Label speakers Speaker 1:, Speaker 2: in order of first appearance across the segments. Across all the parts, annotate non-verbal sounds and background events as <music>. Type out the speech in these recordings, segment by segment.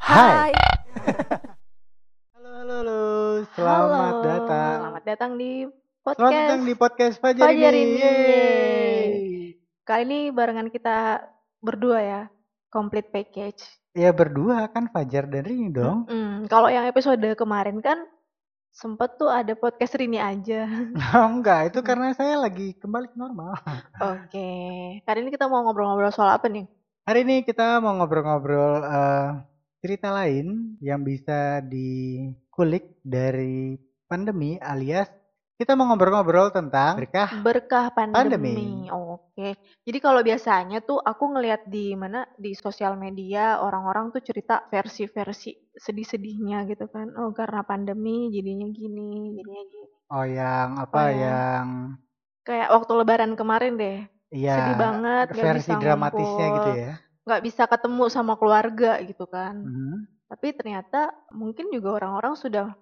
Speaker 1: Hai.
Speaker 2: Halo, halo, halo. Selamat
Speaker 1: Halo.
Speaker 2: datang.
Speaker 1: Selamat datang di
Speaker 2: Selamat
Speaker 1: podcast.
Speaker 2: datang di podcast Fajar,
Speaker 1: Fajar
Speaker 2: ini.
Speaker 1: ini.
Speaker 2: Yeay.
Speaker 1: Kali ini barengan kita berdua ya, complete package.
Speaker 2: Ya berdua kan Fajar dan Rini dong.
Speaker 1: Mm, Kalau yang episode kemarin kan sempet tuh ada podcast Rini aja. <laughs>
Speaker 2: Oh, enggak, itu karena saya lagi kembali ke normal. <laughs>
Speaker 1: Oke, kali ini kita mau ngobrol-ngobrol soal apa nih?
Speaker 2: Hari ini kita mau ngobrol-ngobrol eh, cerita lain yang bisa dikulik dari pandemi alias kita mau ngobrol-ngobrol tentang berkah
Speaker 1: Berkah pandemi.
Speaker 2: Pandemi.
Speaker 1: Oke. Jadi kalau biasanya tuh aku ngelihat di mana di sosial media orang-orang tuh cerita versi-versi sedih-sedihnya gitu kan. Oh, karena pandemi jadinya gini, jadinya gini.
Speaker 2: oh yang apa
Speaker 1: Oh, ya.
Speaker 2: yang
Speaker 1: Kayak waktu lebaran kemarin deh.
Speaker 2: ya
Speaker 1: Sedih banget
Speaker 2: versi
Speaker 1: bisa
Speaker 2: dramatisnya
Speaker 1: ngumpul,
Speaker 2: gitu ya.
Speaker 1: nggak bisa ketemu sama keluarga gitu kan.
Speaker 2: Mhm.
Speaker 1: Tapi ternyata mungkin juga orang-orang sudah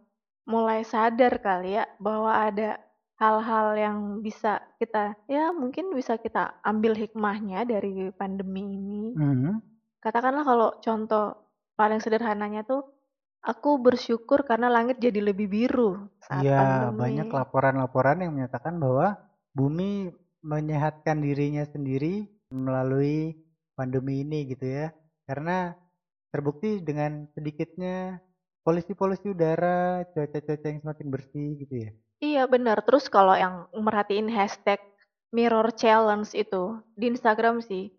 Speaker 1: mulai sadar kali ya bahwa ada hal-hal yang bisa kita ya mungkin bisa kita ambil hikmahnya dari pandemi ini.
Speaker 2: Mhm.
Speaker 1: Katakanlah kalau contoh paling sederhananya tuh aku bersyukur karena langit jadi lebih biru saat
Speaker 2: Ya,
Speaker 1: pandemi.
Speaker 2: banyak laporan-laporan yang menyatakan bahwa bumi menyehatkan dirinya sendiri melalui pandemi ini gitu ya. Karena terbukti dengan sedikitnya polusi-polusi udara, cuaca-cuaca yang semakin bersih gitu ya.
Speaker 1: Iya benar. Terus kalau yang merhatiin hashtag mirror challenge itu di Instagram sih,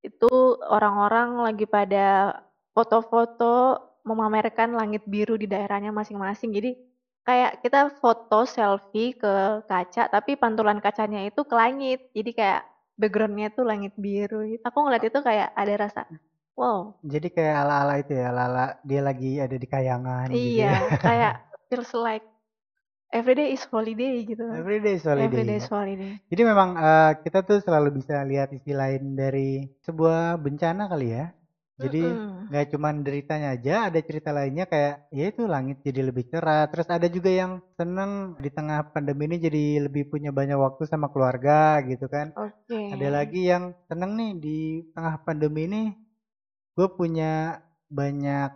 Speaker 1: itu orang-orang lagi pada foto-foto memamerkan langit biru di daerahnya masing-masing. Jadi kayak kita foto selfie ke kaca, tapi pantulan kacanya itu ke langit. Jadi kayak backgroundnya tuh langit biru. Aku ngeliat itu kayak ada rasa, wow,
Speaker 2: Jadi kayak ala-ala itu ya, ala-ala dia lagi ada di kayangan gitu
Speaker 1: iya,
Speaker 2: ya. <laughs>
Speaker 1: kayak feels like everyday is holiday gitu.
Speaker 2: Everyday is holiday.
Speaker 1: Everyday is holiday.
Speaker 2: Jadi memang eh, kita tuh selalu bisa lihat sisi lain dari sebuah bencana kali ya. Jadi nggak cuma deritanya aja, ada cerita lainnya kayak ya itu langit jadi lebih cerah. Terus ada juga yang seneng di tengah pandemi ini jadi lebih punya banyak waktu sama keluarga gitu kan.
Speaker 1: Oke.
Speaker 2: Ada lagi yang seneng nih di tengah pandemi ini gue punya banyak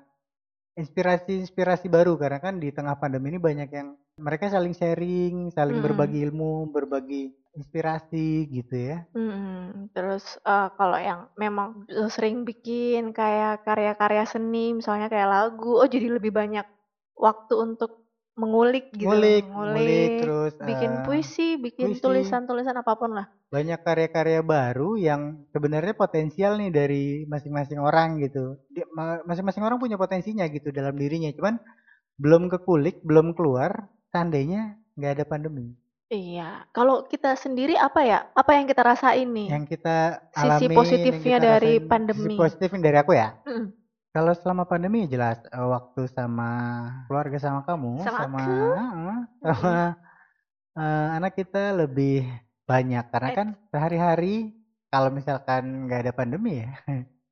Speaker 2: inspirasi-inspirasi baru karena kan di tengah pandemi ini banyak yang mereka saling sharing, saling
Speaker 1: Mm-mm.
Speaker 2: berbagi ilmu, berbagi inspirasi gitu ya.
Speaker 1: Mm-mm. Terus eh, kalau yang memang sering bikin kayak karya-karya seni, misalnya kayak lagu, oh jadi lebih banyak waktu untuk mengulik gitu,
Speaker 2: Ngulik, ngulik terus
Speaker 1: bikin
Speaker 2: eh,
Speaker 1: puisi, bikin tulisan-tulisan apa pun lah.
Speaker 2: banyak karya-karya baru yang sebenarnya potensial nih dari masing-masing orang gitu. Masing-masing orang punya potensinya gitu dalam dirinya, cuman belum kekulik, belum keluar. Seandainya nggak ada pandemi,
Speaker 1: Iya. Kalau kita sendiri apa ya? Apa yang kita rasain nih?
Speaker 2: yang kita
Speaker 1: Sisi
Speaker 2: alamin, yang
Speaker 1: positifnya
Speaker 2: kita
Speaker 1: dari
Speaker 2: rasain,
Speaker 1: pandemi.
Speaker 2: Sisi positifnya dari aku ya.
Speaker 1: Mm-mm.
Speaker 2: Kalau selama pandemi ya jelas eh, waktu sama keluarga sama kamu,
Speaker 1: Sama
Speaker 2: sama
Speaker 1: aku.
Speaker 2: Sama eh, anak kita lebih banyak karena
Speaker 1: Eh.
Speaker 2: kan sehari-hari kalau misalkan nggak ada pandemi ya.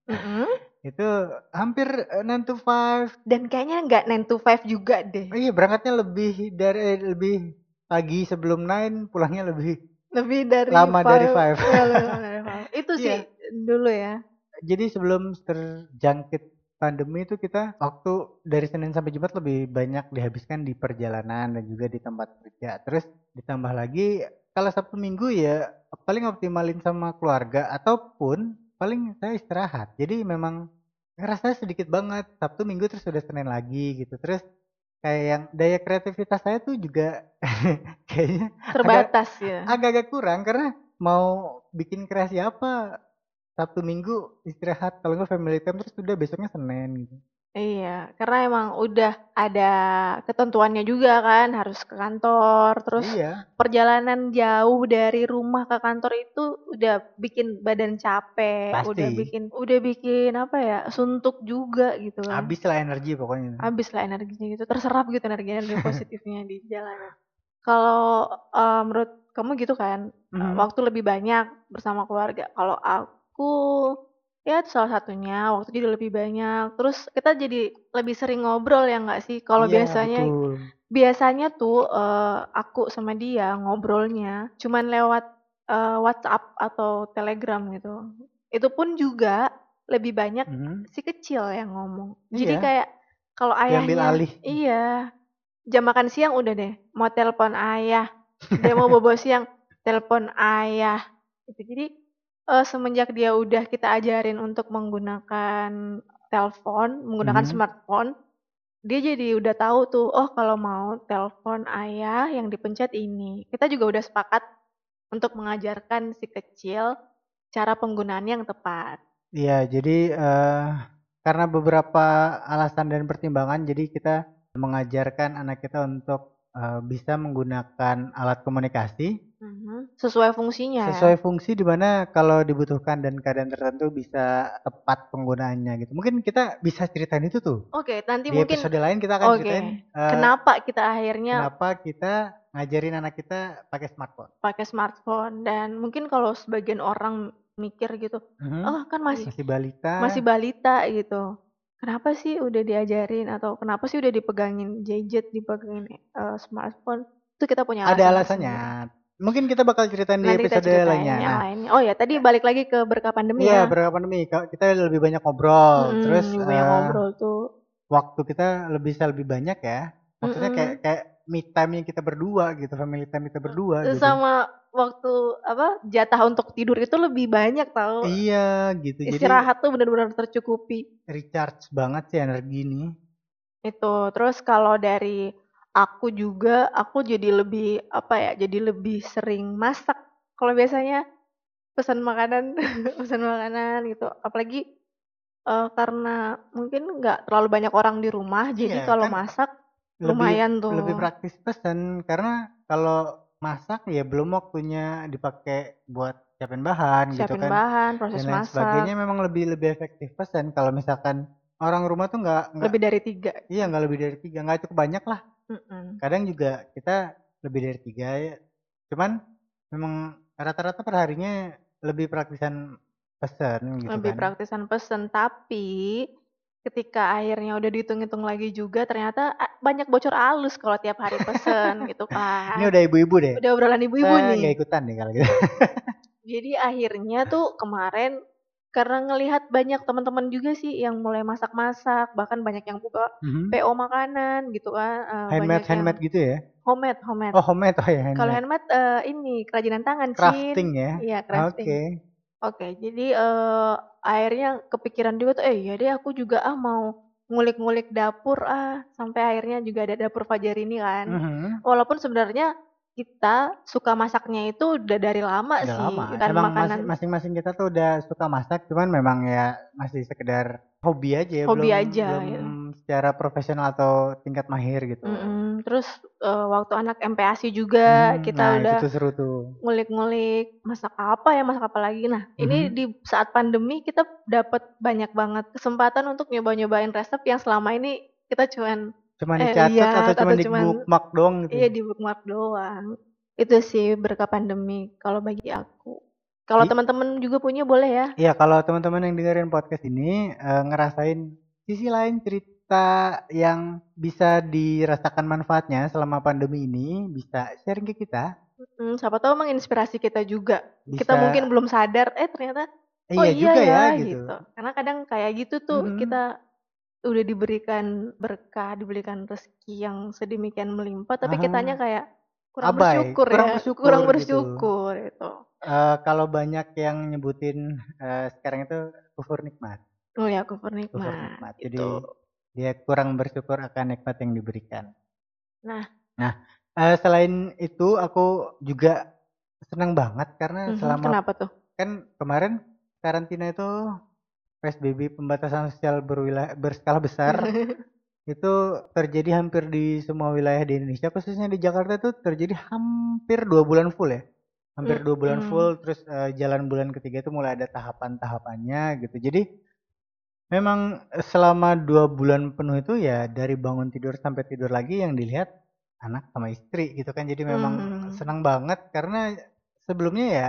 Speaker 1: Mm-mm. <laughs>
Speaker 2: itu hampir eh, 9 to 5
Speaker 1: Dan kayaknya nggak 9 to 5 juga deh.
Speaker 2: oh iya berangkatnya lebih dari eh, lebih pagi sebelum 9 pulangnya lebih
Speaker 1: Lebih dari
Speaker 2: Lama dari
Speaker 1: five. Iya, lama dari five. Itu <laughs> sih
Speaker 2: Iya.
Speaker 1: dulu ya.
Speaker 2: jadi sebelum terjangkit pandemi itu kita waktu dari Senin sampai Jumat lebih banyak dihabiskan di perjalanan dan juga di tempat kerja. Terus ditambah lagi kalau Sabtu Minggu ya paling optimalin sama keluarga ataupun paling saya istirahat. Jadi memang ngerasa sedikit banget. Sabtu Minggu terus udah Senin lagi gitu. Terus kayak yang daya kreativitas saya tuh juga <laughs> kayaknya
Speaker 1: Terbatas ya.
Speaker 2: agak-agak kurang karena mau bikin kreasi apa Sabtu Minggu istirahat kalau nggak family time terus udah besoknya Senin gitu.
Speaker 1: Iya, karena emang udah ada ketentuannya juga kan, harus ke kantor, terus
Speaker 2: iya
Speaker 1: perjalanan jauh dari rumah ke kantor itu udah bikin badan capek,
Speaker 2: Pasti.
Speaker 1: udah bikin udah bikin apa ya, suntuk juga gitu kan.
Speaker 2: habis lah energi pokoknya
Speaker 1: Habis lah energinya gitu, terserap gitu energi-energi <laughs> positifnya di jalanan. Kalau eh, menurut kamu gitu kan, eh,
Speaker 2: Mhm.
Speaker 1: waktu lebih banyak bersama keluarga. Kalau aku ya itu salah satunya waktu jadi lebih banyak. Terus kita jadi lebih sering ngobrol ya nggak sih? Kalau
Speaker 2: Iya,
Speaker 1: biasanya
Speaker 2: betul.
Speaker 1: biasanya tuh eh, aku sama dia ngobrolnya cuman lewat eh, WhatsApp atau Telegram gitu. Itu pun juga lebih banyak
Speaker 2: Mhm.
Speaker 1: si kecil yang ngomong. Jadi
Speaker 2: Iya.
Speaker 1: kayak kalau
Speaker 2: Diambil
Speaker 1: ayahnya
Speaker 2: alih.
Speaker 1: iya. Jam makan siang udah deh, mau telepon ayah. Dia mau bobo siang, telepon ayah. Gitu. Jadi eh, semenjak dia udah kita ajarin untuk menggunakan telepon, menggunakan
Speaker 2: Mhm.
Speaker 1: smartphone, dia jadi udah tahu tuh, oh kalau mau telepon ayah yang dipencet ini. Kita juga udah sepakat untuk mengajarkan si kecil cara penggunaannya yang tepat.
Speaker 2: Iya, jadi eh, karena beberapa alasan dan pertimbangan, jadi kita mengajarkan anak kita untuk eh, bisa menggunakan alat komunikasi
Speaker 1: Mhm. Sesuai fungsinya ya.
Speaker 2: sesuai fungsi di mana kalau dibutuhkan dan keadaan tertentu bisa tepat penggunaannya gitu. Mungkin kita bisa ceritain itu tuh.
Speaker 1: Oke, nanti
Speaker 2: Di
Speaker 1: mungkin
Speaker 2: episode lain kita akan
Speaker 1: oke.
Speaker 2: ceritain eh,
Speaker 1: Kenapa kita akhirnya
Speaker 2: kenapa kita ngajarin anak kita pakai smartphone.
Speaker 1: pakai smartphone dan mungkin kalau sebagian orang mikir gitu,
Speaker 2: Mhm.
Speaker 1: oh kan masih
Speaker 2: Masih balita.
Speaker 1: masih balita gitu. Kenapa sih udah diajarin atau kenapa sih udah dipegangin gadget, dipegangin eh, smartphone? Itu kita punya
Speaker 2: ada
Speaker 1: alasan
Speaker 2: alasannya.
Speaker 1: tersendiri.
Speaker 2: Mungkin kita bakal ceritain di
Speaker 1: Nanti kita
Speaker 2: episode
Speaker 1: ceritain
Speaker 2: lainnya.
Speaker 1: yang lainnya. Oh ya, tadi balik lagi ke berkah pandemi
Speaker 2: Iya,
Speaker 1: ya.
Speaker 2: berapa pandemi? Kita lebih banyak ngobrol,
Speaker 1: Mm-mm,
Speaker 2: terus
Speaker 1: banyak
Speaker 2: eh,
Speaker 1: ngobrol tuh.
Speaker 2: waktu kita lebih bisa lebih banyak ya. Maksudnya
Speaker 1: Mm-mm.
Speaker 2: kayak kayak me time yang kita berdua gitu, family time kita berdua gitu.
Speaker 1: Sama waktu apa jatah untuk tidur itu lebih banyak tahu.
Speaker 2: Iya, gitu. Jadi
Speaker 1: Istirahat tuh benar-benar tercukupi.
Speaker 2: recharge banget sih energi ini.
Speaker 1: Itu. Terus kalau dari aku juga, aku jadi lebih apa ya? Jadi lebih sering masak. Kalau biasanya pesan makanan, <laughs> pesan makanan gitu. Apalagi eh, karena mungkin nggak terlalu banyak orang di rumah, jadi
Speaker 2: Iya,
Speaker 1: kalau
Speaker 2: kan
Speaker 1: masak
Speaker 2: Lebih
Speaker 1: lumayan tuh.
Speaker 2: lebih praktis pesan karena kalau masak ya belum waktunya dipakai buat siapin bahan gitu
Speaker 1: Siapin
Speaker 2: kan.
Speaker 1: bahan, proses
Speaker 2: dan lain
Speaker 1: masak.
Speaker 2: sebagainya memang lebih lebih efektif pesan kalau misalkan orang rumah tuh nggak
Speaker 1: Lebih dari tiga.
Speaker 2: iya nggak lebih dari tiga nggak cukup banyak lah
Speaker 1: Mm-mm.
Speaker 2: kadang juga kita lebih dari tiga ya cuman memang rata-rata perharinya lebih praktisan pesan gitu
Speaker 1: Lebih
Speaker 2: kan
Speaker 1: praktisan pesen. Tapi ketika akhirnya udah dihitung-hitung lagi juga, ternyata banyak bocor halus kalau tiap hari pesen <laughs> gitu kan.
Speaker 2: ini udah ibu-ibu deh
Speaker 1: Udah obrolan ibu-ibu nih.
Speaker 2: nggak ikutan deh kalau gitu <laughs>
Speaker 1: Jadi akhirnya tuh kemarin karena ngelihat banyak teman-teman juga sih yang mulai masak-masak, bahkan banyak yang buka
Speaker 2: Mhm.
Speaker 1: PO makanan gitu kan. eh,
Speaker 2: handmade
Speaker 1: yang
Speaker 2: handmade gitu ya
Speaker 1: homemade, homemade.
Speaker 2: oh homemade oh ya
Speaker 1: Kalau
Speaker 2: handmade
Speaker 1: handmade eh, ini kerajinan tangan, Cin.
Speaker 2: crafting ya
Speaker 1: Iya,
Speaker 2: oke
Speaker 1: crafting. Oke, jadi eh, akhirnya kepikiran juga tuh, eh ya deh aku juga ah mau ngulik-ngulik dapur ah, sampai akhirnya juga ada dapur Fajar ini kan.
Speaker 2: Mhm.
Speaker 1: Walaupun sebenarnya kita suka masaknya itu udah dari lama
Speaker 2: Udah
Speaker 1: sih,
Speaker 2: lama.
Speaker 1: kan
Speaker 2: Emang
Speaker 1: makanan
Speaker 2: masing-masing kita tuh udah suka masak, cuman memang ya masih sekedar hobi aja ya,
Speaker 1: Hobi
Speaker 2: belum
Speaker 1: aja,
Speaker 2: belum
Speaker 1: gitu.
Speaker 2: Secara profesional atau tingkat mahir gitu.
Speaker 1: Mm-mm. Terus eh, waktu anak MPASI juga
Speaker 2: Hmm,
Speaker 1: kita
Speaker 2: nah
Speaker 1: udah
Speaker 2: itu tuh seru tuh.
Speaker 1: ngulik-ngulik masak apa ya, masak apa lagi. Nah, ini
Speaker 2: Mhm.
Speaker 1: di saat pandemi kita dapat banyak banget kesempatan untuk nyoba-nyobain resep yang selama ini kita cuman
Speaker 2: Cuman
Speaker 1: Eh,
Speaker 2: dicatat
Speaker 1: lihat
Speaker 2: atau cuman
Speaker 1: atau
Speaker 2: di bookmark doang gitu.
Speaker 1: Iya di bookmark doang. Itu sih berkah pandemi kalau bagi aku. Kalau teman-teman juga punya boleh ya.
Speaker 2: Iya, kalau teman-teman yang dengerin podcast ini eh, ngerasain sisi lain cerita yang bisa dirasakan manfaatnya selama pandemi ini, bisa sharing ke kita.
Speaker 1: Hmm, siapa tahu menginspirasi kita juga.
Speaker 2: Bisa
Speaker 1: Kita mungkin belum sadar, eh ternyata oh
Speaker 2: iya
Speaker 1: iya,
Speaker 2: juga
Speaker 1: ya,
Speaker 2: ya
Speaker 1: gitu.
Speaker 2: gitu.
Speaker 1: Karena kadang kayak gitu tuh
Speaker 2: Mhm.
Speaker 1: kita udah diberikan berkah, diberikan rezeki yang sedemikian melimpah, tapi
Speaker 2: Aha.
Speaker 1: kitanya kayak kurang
Speaker 2: Abai,
Speaker 1: bersyukur
Speaker 2: kurang
Speaker 1: ya,
Speaker 2: bersyukur
Speaker 1: kurang
Speaker 2: gitu.
Speaker 1: bersyukur itu.
Speaker 2: Eh, kalau banyak yang nyebutin eh, sekarang itu kufur nikmat.
Speaker 1: Oh ya, kufur
Speaker 2: Kufur
Speaker 1: nikmat.
Speaker 2: nikmat. Jadi
Speaker 1: Itu.
Speaker 2: Dia kurang bersyukur akan nikmat yang diberikan.
Speaker 1: Nah.
Speaker 2: Nah, eh, selain itu aku juga senang banget karena
Speaker 1: Mhm,
Speaker 2: selama
Speaker 1: Kenapa tuh?
Speaker 2: kan kemarin karantina itu PSBB pembatasan sosial berwilayah berskala besar <laughs> itu terjadi hampir di semua wilayah di Indonesia khususnya di Jakarta itu terjadi hampir dua bulan full ya hampir dua bulan full terus eh, jalan bulan ketiga itu mulai ada tahapan-tahapannya gitu jadi memang selama dua bulan penuh itu ya dari bangun tidur sampai tidur lagi yang dilihat anak sama istri gitu kan jadi memang
Speaker 1: Hmm.
Speaker 2: senang banget karena sebelumnya ya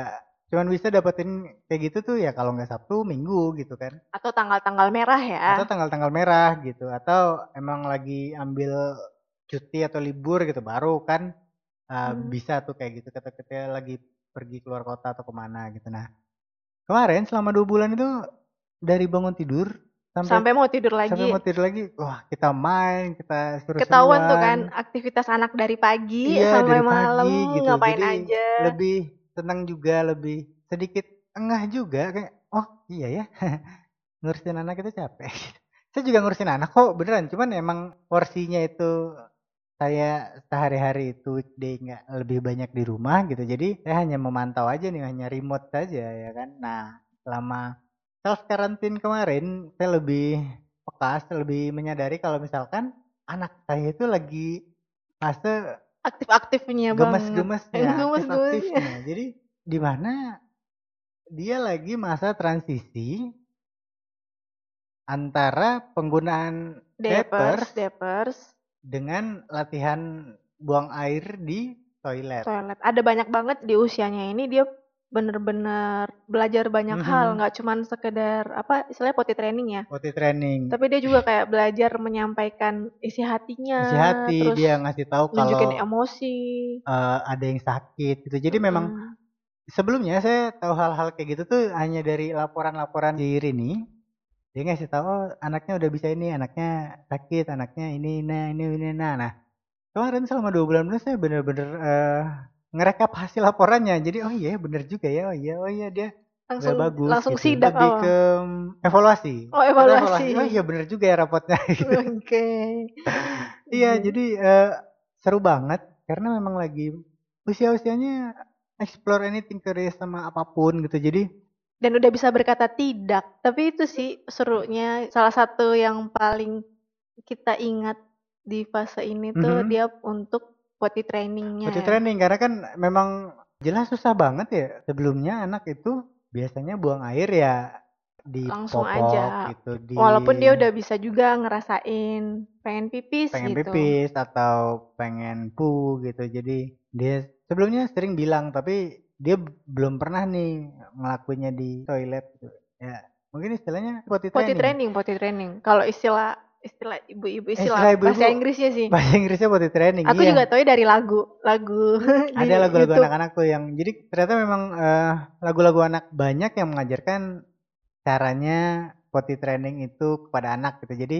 Speaker 2: cuman bisa dapetin kayak gitu tuh ya kalau nggak Sabtu Minggu gitu kan
Speaker 1: Atau tanggal-tanggal merah ya.
Speaker 2: atau tanggal-tanggal merah gitu atau emang lagi ambil cuti atau libur gitu baru kan uh,
Speaker 1: Hmm.
Speaker 2: bisa tuh kayak gitu ketika kita lagi pergi keluar kota atau ke mana gitu nah kemarin selama dua bulan itu dari bangun tidur sampai
Speaker 1: Sampai mau tidur lagi.
Speaker 2: sampai mau tidur lagi wah kita main kita seru
Speaker 1: Ketahuan tuh kan aktivitas anak dari pagi
Speaker 2: Iya,
Speaker 1: sampai
Speaker 2: dari pagi
Speaker 1: malam
Speaker 2: gitu.
Speaker 1: ngapain
Speaker 2: Jadi,
Speaker 1: aja.
Speaker 2: lebih tenang juga lebih sedikit engah juga kayak oh iya ya <laughs> ngurusin anak itu capek <laughs> saya juga ngurusin anak kok beneran cuman emang porsinya itu saya sehari-hari itu weekday nggak lebih banyak di rumah gitu jadi saya hanya memantau aja nih hanya remote saja ya kan nah selama self karantin kemarin saya lebih peka saya lebih menyadari kalau misalkan anak saya itu lagi fase
Speaker 1: Aktif-aktifnya
Speaker 2: gemes-gemesnya, <laughs>
Speaker 1: Gemes-gemesnya.
Speaker 2: aktif-aktifnya. Jadi di mana dia lagi masa transisi antara penggunaan
Speaker 1: Diapers,
Speaker 2: diapers
Speaker 1: diapers,
Speaker 2: dengan latihan buang air di toilet.
Speaker 1: toilet. Ada banyak banget di usianya ini dia bener-bener belajar banyak
Speaker 2: Mhm.
Speaker 1: hal, nggak cuman sekedar apa istilahnya potty training ya.
Speaker 2: Potty training.
Speaker 1: Tapi dia juga kayak belajar menyampaikan isi hatinya,
Speaker 2: Isi hati
Speaker 1: terus
Speaker 2: dia ngasih tahu kalau
Speaker 1: nunjukin emosi.
Speaker 2: eh, ada yang sakit gitu. Jadi memang
Speaker 1: Mm.
Speaker 2: sebelumnya saya tahu hal-hal kayak gitu tuh hanya dari laporan-laporan di Rini. Dia ngasih tahu oh, anaknya udah bisa ini, anaknya sakit, anaknya ini, nah ini, ini, nah, nah. Kemarin selama dua bulan bener saya bener-bener eh, ngerekap hasil laporannya. Jadi oh iya bener juga ya, oh iya, oh iya dia
Speaker 1: langsung
Speaker 2: bagus.
Speaker 1: langsung
Speaker 2: gitu.
Speaker 1: sidak
Speaker 2: Lebih
Speaker 1: awal.
Speaker 2: ke mm, evaluasi.
Speaker 1: Oh, evaluasi.
Speaker 2: Oh iya bener juga ya rapotnya. <laughs> gitu.
Speaker 1: Oke.
Speaker 2: Iya, jadi eh, seru banget karena memang lagi usia-usianya explore anything curious sama apa pun gitu. Jadi
Speaker 1: dan udah bisa berkata tidak. Tapi itu sih serunya salah satu yang paling kita ingat di fase ini tuh
Speaker 2: Mhm.
Speaker 1: dia untuk potty trainingnya.
Speaker 2: Potty
Speaker 1: ya.
Speaker 2: training karena kan memang jelas susah banget ya sebelumnya anak itu biasanya buang air ya di
Speaker 1: Langsung
Speaker 2: popok
Speaker 1: aja.
Speaker 2: gitu di
Speaker 1: Walaupun dia udah bisa juga ngerasain pengen pipis
Speaker 2: pengen
Speaker 1: gitu.
Speaker 2: pipis atau pengen pu gitu jadi dia sebelumnya sering bilang tapi dia belum pernah nih ngelakuinnya di toilet gitu ya mungkin istilahnya potty
Speaker 1: Potty
Speaker 2: training
Speaker 1: training, potty training. Kalau istilah istilah ibu-ibu istilah,
Speaker 2: istilah ibu-ibu.
Speaker 1: bahasa Inggrisnya sih.
Speaker 2: bahasa Inggrisnya potty training
Speaker 1: Aku
Speaker 2: iya.
Speaker 1: juga tahu dari lagu, lagu <laughs> di
Speaker 2: ada lagu-lagu anak-anak tuh yang jadi ternyata memang eh, lagu-lagu anak banyak yang mengajarkan caranya potty training itu kepada anak gitu jadi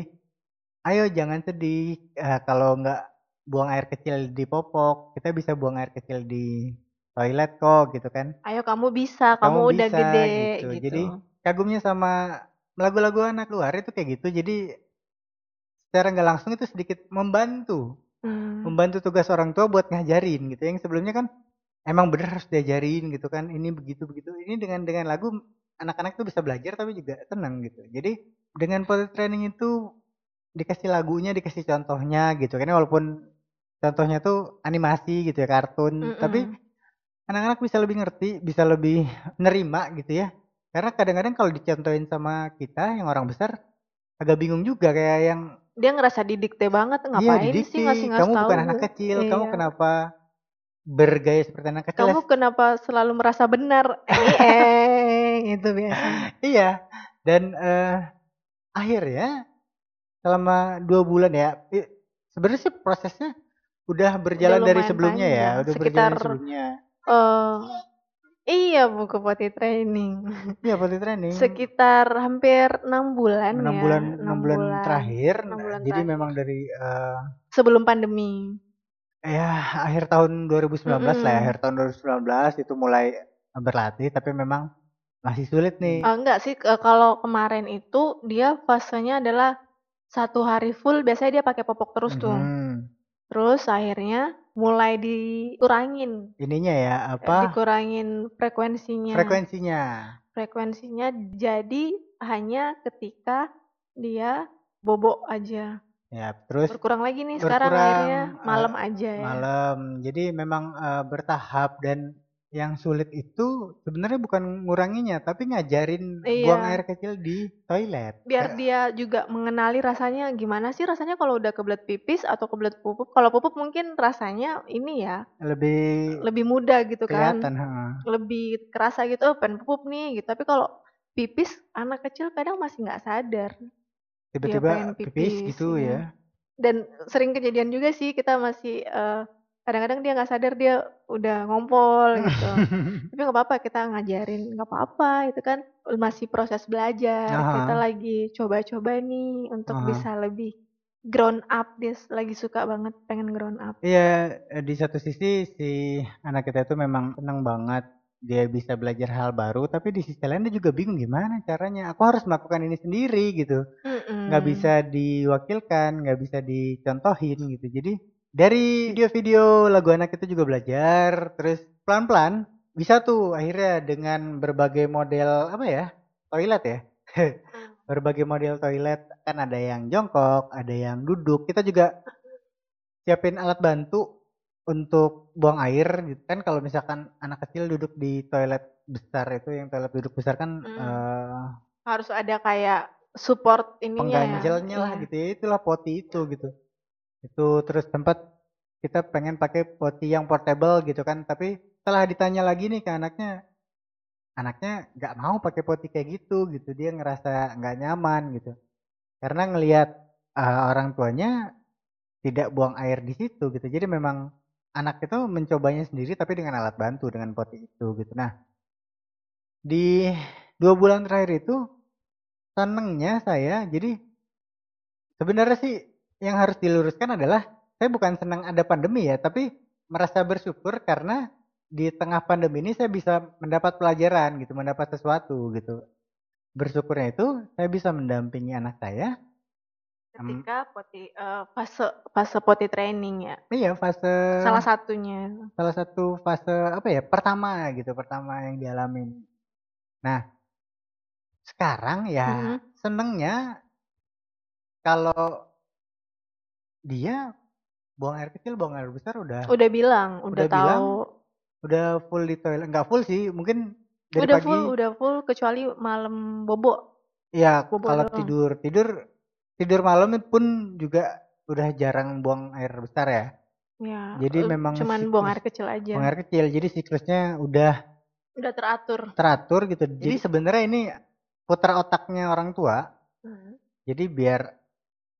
Speaker 2: ayo jangan sedih eh, kalau nggak buang air kecil di popok kita bisa buang air kecil di toilet kok gitu kan
Speaker 1: Ayo kamu bisa, kamu,
Speaker 2: Kamu
Speaker 1: udah
Speaker 2: bisa,
Speaker 1: gede
Speaker 2: gitu.
Speaker 1: gitu.
Speaker 2: Jadi, kagumnya sama lagu-lagu anak luar itu kayak gitu jadi secara nggak langsung itu sedikit membantu.
Speaker 1: Hmm.
Speaker 2: membantu tugas orang tua buat ngajarin gitu. Yang sebelumnya kan emang bener harus diajarin gitu kan ini begitu begitu. Ini dengan dengan lagu anak-anak tuh bisa belajar tapi juga tenang gitu. Jadi dengan potty training itu dikasih lagunya dikasih contohnya gitu kan. Walaupun contohnya tuh animasi gitu ya kartun. Tapi
Speaker 1: Mm-mm.
Speaker 2: anak-anak bisa lebih ngerti bisa lebih nerima gitu ya. Karena kadang-kadang kalau dicontohin sama kita yang orang besar agak bingung juga kayak yang
Speaker 1: dia ngerasa didikte banget
Speaker 2: Iya
Speaker 1: ngapain
Speaker 2: didikte,
Speaker 1: sih ngasih ngasih
Speaker 2: kamu
Speaker 1: tahu
Speaker 2: bukan anak kecil, kamu
Speaker 1: Iya.
Speaker 2: kenapa bergaya seperti anak kecil?
Speaker 1: kamu kenapa selalu merasa benar eh eh <laughs> itu biasanya
Speaker 2: Iya, dan eh, akhirnya selama dua bulan ya, sebenarnya sih prosesnya udah berjalan dari
Speaker 1: lumayan
Speaker 2: sebelumnya ya,
Speaker 1: panjang,
Speaker 2: udah berjalan
Speaker 1: sekitar-
Speaker 2: dari sebelumnya.
Speaker 1: Eh, iya buku potty training
Speaker 2: Iya, potty training.
Speaker 1: sekitar hampir enam bulan
Speaker 2: enam
Speaker 1: ya
Speaker 2: bulan
Speaker 1: enam
Speaker 2: enam bulan, terakhir,
Speaker 1: enam bulan
Speaker 2: jadi
Speaker 1: terakhir.
Speaker 2: memang dari eh,
Speaker 1: sebelum pandemi
Speaker 2: ya akhir tahun 2019 lah, ya, akhir tahun 2019 itu mulai berlatih, tapi memang masih sulit nih.
Speaker 1: Ah, enggak sih kalau kemarin itu dia fasenya adalah satu hari full biasanya dia pakai popok terus tuh
Speaker 2: Mhm.
Speaker 1: terus akhirnya mulai dikurangin.
Speaker 2: Ininya ya apa?
Speaker 1: dikurangin frekuensinya.
Speaker 2: Frekuensinya.
Speaker 1: Frekuensinya jadi hanya ketika dia bobo aja.
Speaker 2: Ya terus
Speaker 1: berkurang lagi nih sekarang
Speaker 2: berkurang,
Speaker 1: akhirnya.
Speaker 2: eh,
Speaker 1: malam aja ya.
Speaker 2: malam. Jadi memang eh, bertahap dan yang sulit itu sebenarnya bukan nguranginya tapi ngajarin
Speaker 1: Iya.
Speaker 2: buang air kecil di toilet
Speaker 1: biar dia juga mengenali rasanya gimana sih rasanya kalau udah kebelet pipis atau kebelet pupuk kalau pupuk mungkin rasanya ini ya
Speaker 2: lebih
Speaker 1: lebih mudah gitu kan
Speaker 2: kelihatan heeh.
Speaker 1: lebih kerasa gitu oh pengen pup nih gitu tapi kalau pipis anak kecil kadang masih nggak sadar
Speaker 2: tiba-tiba
Speaker 1: pengen
Speaker 2: pipis,
Speaker 1: pipis,
Speaker 2: gitu
Speaker 1: iya.
Speaker 2: ya
Speaker 1: dan sering kejadian juga sih kita masih eh, kadang-kadang dia nggak sadar dia udah ngompol gitu <laughs> tapi nggak apa-apa kita ngajarin nggak apa-apa itu kan masih proses belajar
Speaker 2: Aha.
Speaker 1: kita lagi coba-coba nih untuk
Speaker 2: Aha.
Speaker 1: bisa lebih grown up dia lagi suka banget pengen grown up
Speaker 2: Iya, eh, di satu sisi si anak kita itu memang senang banget dia bisa belajar hal baru, tapi di sisi lain dia juga bingung gimana caranya. Aku harus melakukan ini sendiri gitu. Nggak
Speaker 1: Mm-mm.
Speaker 2: bisa diwakilkan, nggak bisa dicontohin gitu. Jadi dari video-video lagu anak itu juga belajar, terus pelan-pelan bisa tuh akhirnya dengan berbagai model apa ya toilet ya. <laughs> berbagai model toilet kan ada yang jongkok, ada yang duduk. Kita juga siapin alat bantu untuk buang air gitu kan kalau misalkan anak kecil duduk di toilet besar itu yang toilet duduk besar kan
Speaker 1: Mm.
Speaker 2: eh,
Speaker 1: harus ada kayak support ininya ya
Speaker 2: pengganjalnya lah
Speaker 1: Iya.
Speaker 2: gitu ya itulah poti itu gitu itu terus tempat kita pengen pakai poti yang portable gitu kan. Tapi setelah ditanya lagi nih ke anaknya anaknya nggak mau pakai poti kayak gitu gitu. Dia ngerasa nggak nyaman gitu. Karena ngelihat eh, orang tuanya tidak buang air di situ gitu. Jadi memang anak itu mencobanya sendiri tapi dengan alat bantu dengan poti itu gitu. Nah di dua bulan terakhir itu senengnya saya jadi sebenarnya sih yang harus diluruskan adalah saya bukan senang ada pandemi ya tapi merasa bersyukur karena di tengah pandemi ini saya bisa mendapat pelajaran gitu mendapat sesuatu gitu. Bersyukurnya itu saya bisa mendampingi anak saya.
Speaker 1: Ketika poti eh, fase fase poti training ya?
Speaker 2: Iya fase
Speaker 1: salah satunya.
Speaker 2: salah satu fase apa ya pertama gitu pertama yang dialamin nah sekarang ya
Speaker 1: Mhm.
Speaker 2: senengnya kalau dia buang air kecil buang air besar udah
Speaker 1: udah bilang udah,
Speaker 2: Udah bilang,
Speaker 1: tahu
Speaker 2: udah full di toilet. Nggak full sih mungkin dari
Speaker 1: udah
Speaker 2: pagi
Speaker 1: full udah full kecuali malam bobo.
Speaker 2: Ya
Speaker 1: bobo
Speaker 2: kalau
Speaker 1: doang.
Speaker 2: tidur tidur tidur malam pun juga udah jarang buang air besar ya.
Speaker 1: Ya
Speaker 2: Jadi
Speaker 1: eh,
Speaker 2: memang
Speaker 1: cuman
Speaker 2: siklus-
Speaker 1: buang air kecil aja.
Speaker 2: buang air kecil jadi siklusnya udah
Speaker 1: udah teratur.
Speaker 2: teratur gitu. Jadi sebenarnya ini putar otaknya orang tua.
Speaker 1: Hmm.
Speaker 2: jadi biar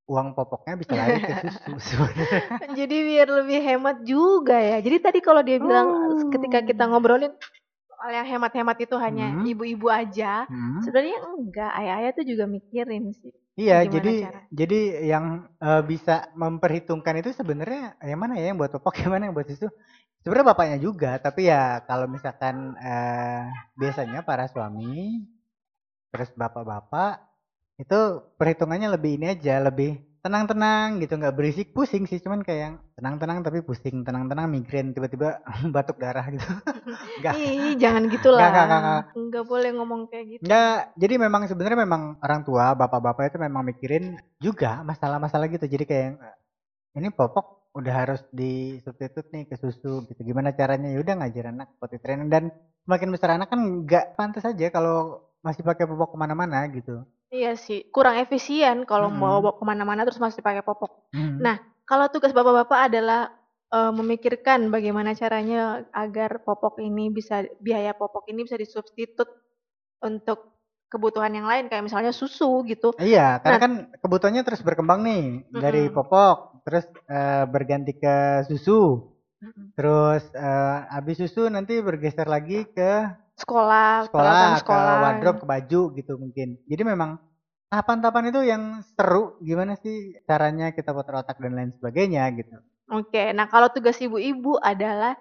Speaker 2: uang popoknya bisa lari ke susu <laughs>
Speaker 1: jadi biar lebih hemat juga ya jadi tadi kalau dia bilang
Speaker 2: Oh.
Speaker 1: ketika kita ngobrolin soal yang hemat-hemat itu hanya
Speaker 2: Hmm.
Speaker 1: ibu-ibu aja
Speaker 2: Hmm.
Speaker 1: sebenarnya enggak ayah-ayah tuh juga mikirin sih
Speaker 2: Iya, jadi
Speaker 1: cara?
Speaker 2: jadi yang eh, bisa memperhitungkan itu sebenarnya yang mana ya yang buat popok, <laughs> yang mana yang buat susu. Sebenarnya bapaknya juga, tapi ya kalau misalkan eh, biasanya para suami terus bapak-bapak itu perhitungannya lebih ini aja, lebih tenang-tenang gitu, nggak berisik, pusing sih, cuman kayak yang tenang-tenang tapi pusing, tenang-tenang migrain, tiba-tiba <laughs> batuk darah gitu. <laughs> Enggak.
Speaker 1: ih jangan gitulah
Speaker 2: Nggak, nggak, nggak,
Speaker 1: nggak boleh ngomong kayak gitu
Speaker 2: Enggak, jadi memang sebenarnya memang orang tua, bapak-bapak itu memang mikirin juga masalah-masalah gitu. Jadi kayak yang, ini popok udah harus di substitute nih ke susu gitu. Gimana caranya? Ya udah ngajar anak potty training dan semakin besar anak kan nggak pantas aja kalau masih pakai popok ke mana-mana gitu.
Speaker 1: Iya sih kurang efisien kalau mau bawa ke mana-mana terus masih pakai popok
Speaker 2: Hmm.
Speaker 1: Nah, kalau tugas bapak-bapak adalah eh, memikirkan bagaimana caranya agar popok ini bisa biaya popok ini bisa disubstitut untuk kebutuhan yang lain kayak misalnya susu gitu.
Speaker 2: Iya, karena
Speaker 1: Nah.
Speaker 2: kan kebutuhannya terus berkembang nih dari
Speaker 1: Mm-mm.
Speaker 2: popok, terus eh, berganti ke susu, terus eh, habis susu nanti bergeser lagi ke
Speaker 1: Sekolah,
Speaker 2: sekolah,
Speaker 1: peralatan
Speaker 2: ke
Speaker 1: sekolah.
Speaker 2: wardrobe, ke baju gitu mungkin. Jadi memang tahapan-tahapan itu yang seru. Gimana sih caranya kita putar otak dan lain sebagainya gitu.
Speaker 1: Oke, nah kalau tugas ibu-ibu adalah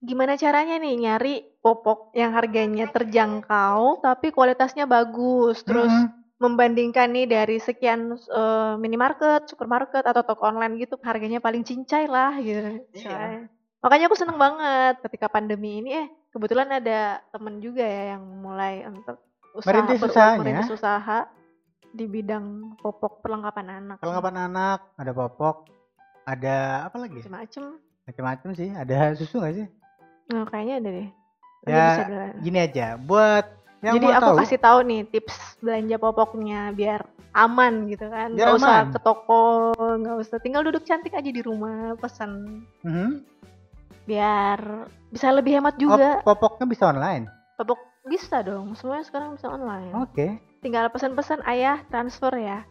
Speaker 1: gimana caranya nih nyari popok yang harganya terjangkau tapi kualitasnya bagus. Terus
Speaker 2: Mm-mm.
Speaker 1: membandingkan nih dari sekian eh, minimarket, supermarket atau toko online gitu harganya paling cincai lah gitu.
Speaker 2: Iya.
Speaker 1: Makanya aku seneng banget ketika pandemi ini eh kebetulan ada temen juga ya yang mulai untuk usaha
Speaker 2: Merintis usahanya.
Speaker 1: merintis usaha di bidang popok perlengkapan anak.
Speaker 2: Perlengkapan anak, ada popok, ada apa lagi?
Speaker 1: macam-macam.
Speaker 2: Macam-macam sih. Ada susu nggak sih?
Speaker 1: Nah, kayaknya ada deh. Nanti
Speaker 2: Ya,
Speaker 1: bisa.
Speaker 2: Gini aja, buat yang
Speaker 1: Jadi aku
Speaker 2: tahu,
Speaker 1: kasih tahu nih tips belanja popoknya biar aman gitu kan. Nggak usah ke toko, nggak usah tinggal duduk cantik aja di rumah pesan
Speaker 2: Mhm.
Speaker 1: Biar bisa lebih hemat
Speaker 2: Oh,
Speaker 1: juga.
Speaker 2: popoknya bisa online.
Speaker 1: Popok bisa dong, semuanya sekarang bisa online.
Speaker 2: Oke.
Speaker 1: Tinggal pesan-pesan ayah transfer ya.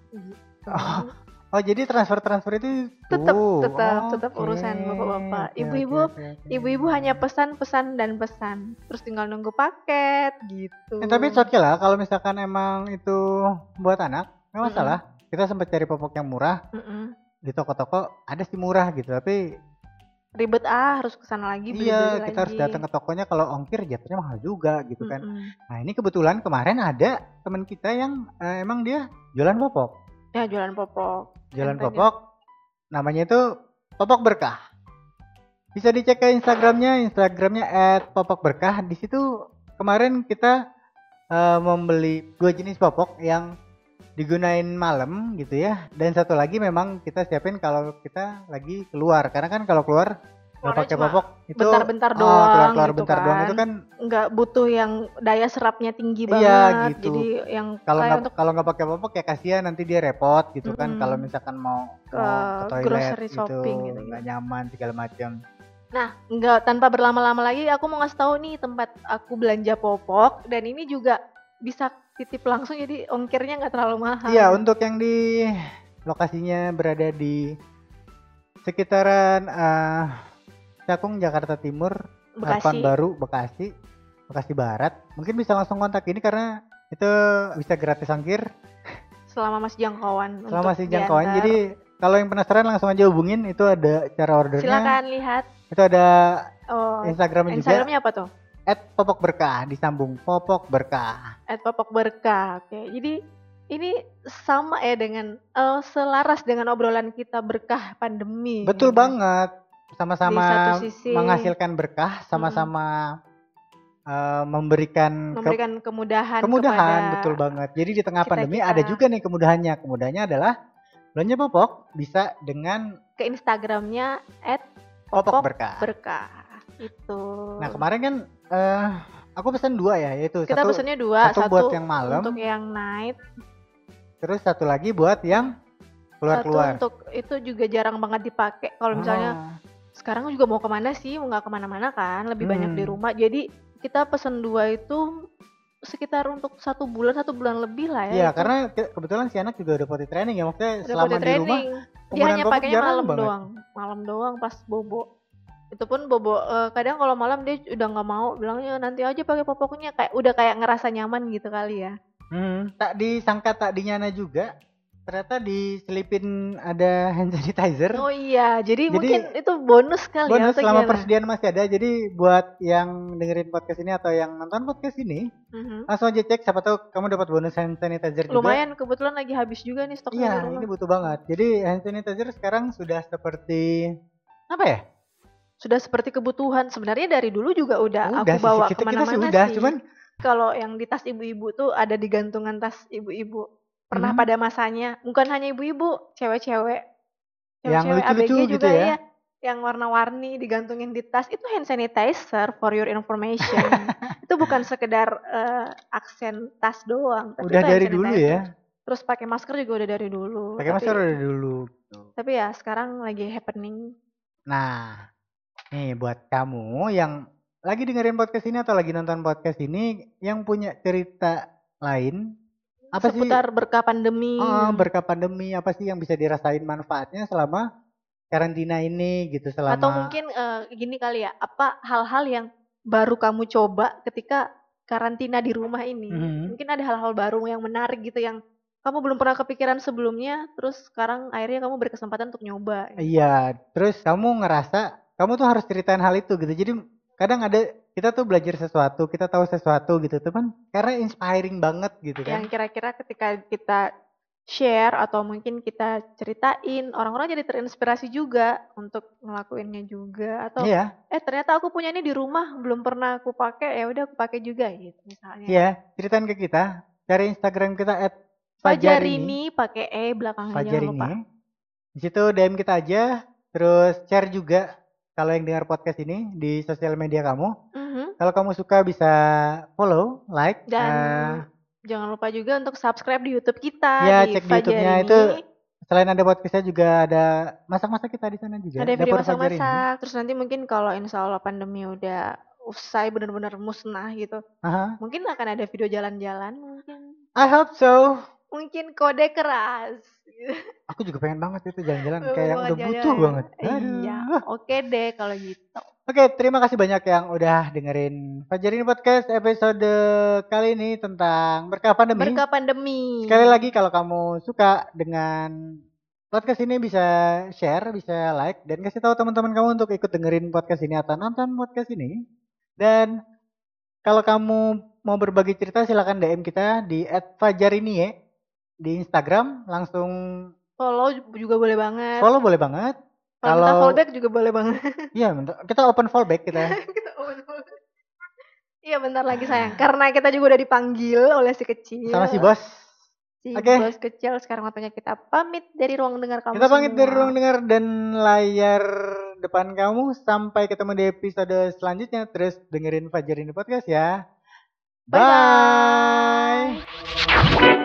Speaker 2: Oh, Oh jadi transfer transfer itu
Speaker 1: Tetap,
Speaker 2: tuh.
Speaker 1: tetap, tetap
Speaker 2: Oke,
Speaker 1: urusan bapak-bapak.
Speaker 2: oke,
Speaker 1: Ibu-ibu-
Speaker 2: oke, oke, oke.
Speaker 1: Ibu-ibu hanya pesan, pesan dan pesan. Terus tinggal nunggu paket gitu.
Speaker 2: Eh, tapi okay lah kalau misalkan emang itu buat anak nggak masalah. Kita sempat cari popok yang murah
Speaker 1: Mm-mm.
Speaker 2: di toko-toko ada sih murah gitu tapi
Speaker 1: Ribet ah, harus ke sana lagi beli
Speaker 2: iya
Speaker 1: lagi.
Speaker 2: kita harus datang ke tokonya kalau ongkir jatuhnya mahal juga gitu kan.
Speaker 1: Mm-mm.
Speaker 2: Nah ini kebetulan kemarin ada teman kita yang eh, emang dia jualan popok,
Speaker 1: Ya jualan popok.
Speaker 2: jualan popok, namanya itu popok berkah. Bisa dicek ke Instagramnya, Instagramnya @popokberkah. Di situ kemarin kita eh, membeli dua jenis popok yang digunain malam gitu ya, dan satu lagi memang kita siapin kalau kita lagi keluar, karena kan kalau keluar nggak pakai popok itu
Speaker 1: bentar-bentar
Speaker 2: ah,
Speaker 1: doang
Speaker 2: keluar-keluar
Speaker 1: gitu
Speaker 2: bentar doang
Speaker 1: kan.
Speaker 2: itu kan
Speaker 1: nggak butuh yang daya serapnya tinggi
Speaker 2: Iya,
Speaker 1: banget.
Speaker 2: gitu.
Speaker 1: Jadi yang
Speaker 2: kalau nggak
Speaker 1: untuk
Speaker 2: kalau nggak pakai popok ya kasihan nanti dia repot gitu kan
Speaker 1: Mm-mm.
Speaker 2: kalau misalkan mau
Speaker 1: Ke
Speaker 2: mau ke toilet
Speaker 1: grocery
Speaker 2: gitu
Speaker 1: shopping gitu.
Speaker 2: nggak nyaman segala macam
Speaker 1: Nah, nggak tanpa berlama-lama lagi, aku mau ngasih tahu nih tempat aku belanja popok dan ini juga bisa titip langsung jadi ongkirnya nggak terlalu mahal.
Speaker 2: iya untuk yang di lokasinya berada di sekitaran eh, Cakung Jakarta Timur
Speaker 1: Bekasi.
Speaker 2: Baru Bekasi Bekasi Barat mungkin bisa langsung kontak ini karena itu bisa gratis ongkir
Speaker 1: Selama masih jangkauan.
Speaker 2: selama masih jangkauan
Speaker 1: diantar.
Speaker 2: jadi kalau yang penasaran langsung aja hubungin itu ada cara ordernya
Speaker 1: silakan lihat.
Speaker 2: itu ada
Speaker 1: Oh,
Speaker 2: Instagramnya juga
Speaker 1: Instagramnya apa tuh?
Speaker 2: At popok berkah disambung popok berkah
Speaker 1: At popok berkah. Oke, jadi ini sama ya dengan eh, selaras dengan obrolan kita berkah pandemi.
Speaker 2: betul
Speaker 1: gitu.
Speaker 2: banget sama-sama menghasilkan berkah sama-sama eh, memberikan ke-
Speaker 1: memberikan kemudahan,
Speaker 2: kemudahan
Speaker 1: kepada
Speaker 2: betul banget jadi di tengah
Speaker 1: kita-kita.
Speaker 2: pandemi ada juga nih kemudahannya kemudahannya adalah belanja popok bisa dengan
Speaker 1: ke Instagramnya at
Speaker 2: Popok berkah
Speaker 1: berkah itu.
Speaker 2: nah kemarin kan eh aku pesan dua ya yaitu
Speaker 1: kita
Speaker 2: satu
Speaker 1: pesennya dua,
Speaker 2: satu
Speaker 1: satu,
Speaker 2: buat yang malam.
Speaker 1: untuk yang night,
Speaker 2: terus satu lagi buat yang keluar
Speaker 1: satu
Speaker 2: keluar
Speaker 1: untuk itu juga jarang banget dipakai. Kalau misalnya sekarang juga mau ke mana sih, mau nggak ke mana-mana kan, lebih banyak di
Speaker 2: Hmm.
Speaker 1: rumah. Jadi kita pesen dua itu sekitar untuk satu bulan satu bulan lebih lah ya.
Speaker 2: Iya, karena ke- kebetulan si anak juga udah potty training ya, maksudnya
Speaker 1: Udah
Speaker 2: selama di rumah.
Speaker 1: Dia hanya pakainya malam
Speaker 2: banget.
Speaker 1: doang, malam doang pas bobo. Itu pun bobo eh, kadang kalau malam dia udah nggak mau, bilangnya nanti aja pakai popoknya kayak udah kayak ngerasa nyaman gitu kali ya.
Speaker 2: Hmm, tak disangka tak dinyana juga. Ternyata diselipin ada hand sanitizer.
Speaker 1: Oh iya, jadi,
Speaker 2: Jadi,
Speaker 1: mungkin itu bonus kali ya.
Speaker 2: Bonus
Speaker 1: atau
Speaker 2: selama
Speaker 1: gimana?
Speaker 2: persediaan masih ada. Jadi buat yang dengerin podcast ini atau yang nonton podcast ini,
Speaker 1: Mhm.
Speaker 2: langsung aja cek siapa tahu kamu dapat bonus hand sanitizer juga.
Speaker 1: Lumayan kebetulan lagi habis juga nih stoknya
Speaker 2: Iya, ini butuh banget. Jadi hand sanitizer sekarang sudah seperti apa ya?
Speaker 1: Sudah seperti kebutuhan. Sebenarnya dari dulu juga udah,
Speaker 2: Udah
Speaker 1: aku bawa
Speaker 2: kita, kita
Speaker 1: ke mana-mana
Speaker 2: sih udah,
Speaker 1: sih.
Speaker 2: cuman
Speaker 1: kalau yang di tas ibu-ibu tuh ada di gantungan tas ibu-ibu. Pernah
Speaker 2: Hmm.
Speaker 1: pada masanya, bukan hanya ibu-ibu, cewek-cewek.
Speaker 2: Yang
Speaker 1: Cewek-cewek
Speaker 2: lucu-lucu
Speaker 1: ABG
Speaker 2: gitu
Speaker 1: juga
Speaker 2: ya.
Speaker 1: iya. Yang warna-warni digantungin di tas itu hand sanitizer for your information. <laughs> itu bukan sekedar eh, aksen tas doang, tapi
Speaker 2: udah dari dulu ya.
Speaker 1: Terus pakai masker juga udah dari dulu.
Speaker 2: Pakai masker udah dari dulu.
Speaker 1: Tapi ya sekarang lagi happening.
Speaker 2: Nah, nih buat kamu yang lagi dengerin podcast ini atau lagi nonton podcast ini yang punya cerita lain apa sih
Speaker 1: seputar berkah pandemi.
Speaker 2: Oh, berkah pandemi apa sih yang bisa dirasain manfaatnya selama karantina ini gitu selama
Speaker 1: Atau mungkin eh, gini kali ya, apa hal-hal yang baru kamu coba ketika karantina di rumah ini?
Speaker 2: Mhm.
Speaker 1: Mungkin ada hal-hal baru yang menarik gitu yang kamu belum pernah kepikiran sebelumnya, terus sekarang akhirnya kamu berkesempatan untuk nyoba.
Speaker 2: Iya, terus kamu ngerasa kamu tuh harus ceritain hal itu gitu. Jadi kadang ada kita tuh belajar sesuatu, kita tahu sesuatu gitu, teman. Karena inspiring banget gitu kan.
Speaker 1: Yang kira-kira ketika kita share atau mungkin kita ceritain, orang-orang jadi terinspirasi juga untuk ngelakuinnya juga. Atau
Speaker 2: Iya,
Speaker 1: eh ternyata aku punya ini di rumah belum pernah aku pakai, ya udah aku pakai juga gitu misalnya.
Speaker 2: iya, ceritain ke kita. Cari Instagram kita at
Speaker 1: Fajarini pakai e belakangnya
Speaker 2: Fajar
Speaker 1: jangan lupa.
Speaker 2: Di situ DM kita aja, terus share juga kalau yang dengar podcast ini di sosial media kamu.
Speaker 1: Mhm.
Speaker 2: Kalau kamu suka bisa follow, like,
Speaker 1: Dan
Speaker 2: eh,
Speaker 1: jangan lupa juga untuk subscribe di YouTube kita
Speaker 2: Ya,
Speaker 1: di
Speaker 2: cek di YouTube-nya itu selain ada podcastnya juga ada masak-masak kita di sana juga.
Speaker 1: ada video masak-masak. Terus nanti mungkin kalau insya Allah pandemi udah usai benar-benar musnah gitu,
Speaker 2: Aha.
Speaker 1: mungkin akan ada video jalan-jalan mungkin.
Speaker 2: I hope so.
Speaker 1: Mungkin kode keras.
Speaker 2: Aku juga pengen banget itu jalan-jalan <laughs> kayak yang udah butuh
Speaker 1: jalan-jalan.
Speaker 2: banget.
Speaker 1: Iya,
Speaker 2: Aduh.
Speaker 1: oke deh kalau gitu.
Speaker 2: Oke, terima kasih banyak yang udah dengerin Fajar ini podcast episode kali ini tentang berkah pandemi.
Speaker 1: Berkah pandemi.
Speaker 2: Sekali lagi kalau kamu suka dengan podcast ini bisa share, bisa like dan kasih tahu teman-teman kamu untuk ikut dengerin podcast ini atau nonton podcast ini. Dan kalau kamu mau berbagi cerita silakan DM kita di @fajarinie di Instagram langsung
Speaker 1: Follow juga boleh banget.
Speaker 2: follow boleh banget.
Speaker 1: Kalau
Speaker 2: kalau-
Speaker 1: fallback juga boleh banget.
Speaker 2: Iya, bentar. kita open fallback kita. <laughs>
Speaker 1: Kita open fallback. Iya bentar lagi sayang. Karena kita juga udah dipanggil oleh si kecil.
Speaker 2: sama si bos.
Speaker 1: Si
Speaker 2: Oke.
Speaker 1: bos kecil sekarang waktunya kita pamit dari ruang dengar kamu
Speaker 2: Kita pamit
Speaker 1: semua.
Speaker 2: dari ruang dengar dan layar depan kamu sampai ketemu di episode selanjutnya. Terus dengerin Fajar ini podcast ya.
Speaker 1: Bye-bye.
Speaker 2: Bye.